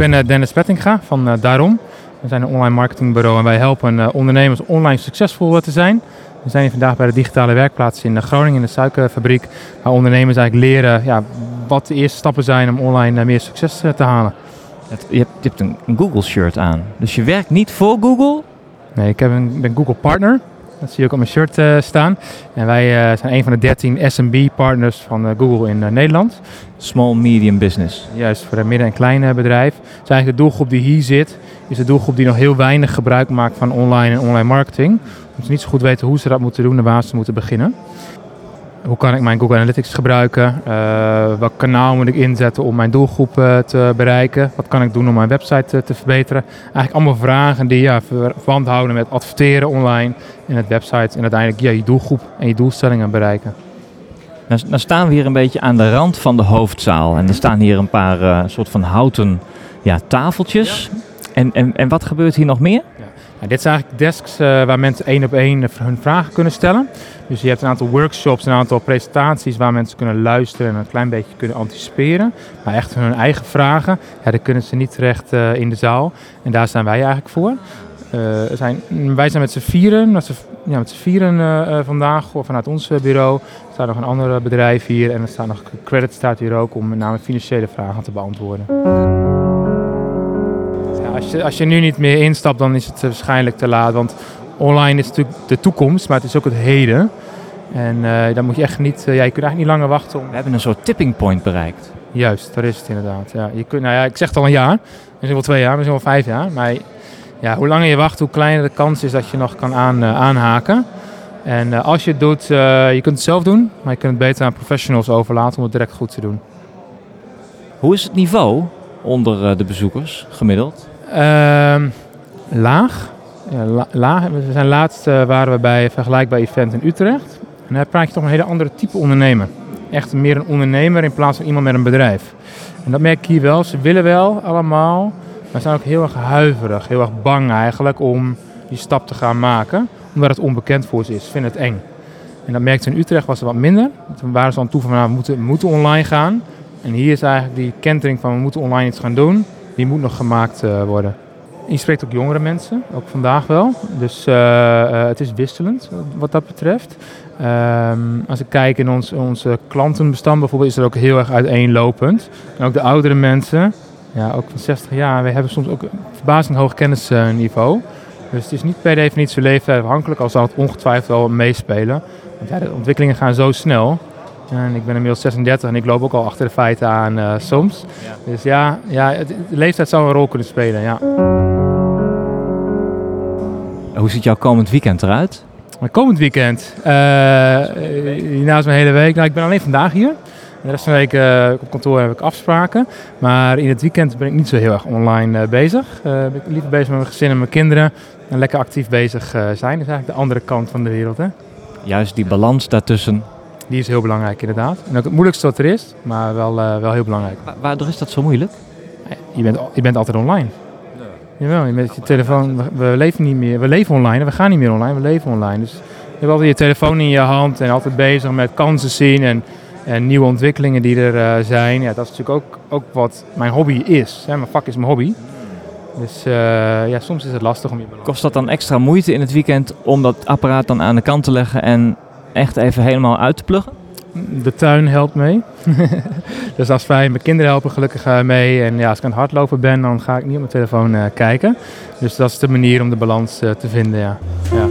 ben uh, Dennis Pettinga van uh, Daarom. We zijn een online marketingbureau en wij helpen uh, ondernemers online succesvol te zijn. We zijn hier vandaag bij de digitale werkplaats in Groningen, in de suikerfabriek. Waar ondernemers eigenlijk leren ja, wat de eerste stappen zijn om online meer succes te halen. je, hebt, je hebt een, Google-shirt aan. Dus je werkt niet voor Google? Nee, ik heb een, ben Google Partner. Dat zie je ook op mijn shirt uh, staan. En wij uh, zijn een van de 13 SMB-partners van uh, Google in Nederland. Small Medium Business. Juist, voor een midden- en kleine bedrijf. Dus eigenlijk de doelgroep die hier zit, is de doelgroep die nog heel weinig gebruik maakt van online en online marketing. Omdat ze niet zo goed weten hoe ze dat moeten doen en waar ze moeten beginnen. Hoe kan ik mijn Google Analytics gebruiken? Uh, welk kanaal moet ik inzetten om mijn doelgroep uh, te bereiken? Wat kan ik doen om mijn website uh, te verbeteren? Eigenlijk allemaal vragen die ja, verband houden met adverteren online en het website en uiteindelijk ja, je doelgroep en je doelstellingen bereiken. Nou, nou staan we hier een beetje aan de rand van de hoofdzaal en er staan hier een paar soort van houten ja, tafeltjes. Ja. En, en, en wat gebeurt hier nog meer? Nou, dit zijn eigenlijk desks uh, waar mensen één op één hun vragen kunnen stellen. Dus je hebt een aantal workshops, een aantal presentaties waar mensen kunnen luisteren en een klein beetje kunnen anticiperen. Maar echt hun eigen vragen, ja, daar kunnen ze niet terecht uh, in de zaal. En daar zijn wij eigenlijk voor. Uh, zijn, wij zijn met z'n vieren, met z'n ja, met vieren vandaag vanuit ons bureau. Er staat nog een ander bedrijf hier en er staat nog credit staat hier ook om met name financiële vragen te beantwoorden. Als je, als je nu niet meer instapt, dan is het waarschijnlijk te laat. Want online is natuurlijk de toekomst, maar het is ook het heden. En uh, dan moet je echt niet, uh, ja, je kunt eigenlijk niet langer wachten. Om... We hebben een soort tipping point bereikt. Juist, dat is het inderdaad. Ja, je kunt, nou ja, ik zeg het al een jaar, misschien wel twee jaar, misschien wel vijf jaar. Maar ja, hoe langer je wacht, hoe kleiner de kans is dat je nog kan aan, uh, aanhaken. En als je het doet, je kunt het zelf doen, maar je kunt het beter aan professionals overlaten om het direct goed te doen. Hoe is het niveau onder de bezoekers gemiddeld? Uh, laag. Laag. We zijn laatst uh, waren we bij een vergelijkbaar event in Utrecht. En daar praat je toch een hele andere type ondernemer. Echt meer een ondernemer in plaats van iemand met een bedrijf. En dat merk ik hier wel. Ze willen wel allemaal, maar zijn ook heel erg huiverig, heel erg bang eigenlijk om die stap te gaan maken. Omdat het onbekend voor ze is. Ze vinden het eng. En dat merkte in Utrecht was er wat minder. Toen waren ze aan toe van nou, we moeten, we moeten online gaan. En hier is eigenlijk die kentering van we moeten online iets gaan doen die moet nog gemaakt uh, worden. Je spreekt ook jongere mensen, ook vandaag wel. Dus uh, uh, het is wisselend wat dat betreft. Um, als ik kijk in ons onze klantenbestand bijvoorbeeld, is er ook heel erg uiteenlopend. En ook de oudere mensen, ja, ook van 60 jaar, we hebben soms ook een verbazing hoog kennisniveau. Dus het is niet per definitie leeftijdsafhankelijk, al zal het ongetwijfeld wel meespelen. Want ja, de ontwikkelingen gaan zo snel. En ik ben inmiddels 36 en ik loop ook al achter de feiten aan uh, soms. Ja. Dus ja, ja het, de leeftijd zou een rol kunnen spelen, ja. Hoe ziet jouw komend weekend eruit? Mijn komend weekend? Uh, hiernaast mijn hele week. Nou, ik ben alleen vandaag hier. De rest van de week uh, op kantoor heb ik afspraken. Maar in het weekend ben ik niet zo heel erg online bezig. ben ik liever bezig met mijn gezin en mijn kinderen. En lekker actief bezig zijn. Dat is eigenlijk de andere kant van de wereld, hè? Juist die balans daartussen die is heel belangrijk inderdaad. En ook het moeilijkste wat er is, maar wel, uh, wel heel belangrijk. Waardoor is dat zo moeilijk? Je bent, je bent altijd online. Ja. Jawel, je met je telefoon, we, we, leven niet meer, we leven online en we gaan niet meer online, we leven online. Dus je hebt altijd je telefoon in je hand en altijd bezig met kansen zien en, en nieuwe ontwikkelingen die er uh, zijn. Ja, dat is natuurlijk ook, ook wat mijn hobby is. Hè? Mijn vak is mijn hobby. Dus uh, ja, soms is het lastig om je balans Kost dat dan extra moeite in het weekend om dat apparaat dan aan de kant te leggen en echt even helemaal uit te pluggen? De tuin helpt mee. dus als wij mijn kinderen helpen gelukkig mee. En ja, als ik aan het hardlopen ben, dan ga ik niet op mijn telefoon uh, kijken. Dus dat is de manier om de balans uh, te vinden, ja. ja.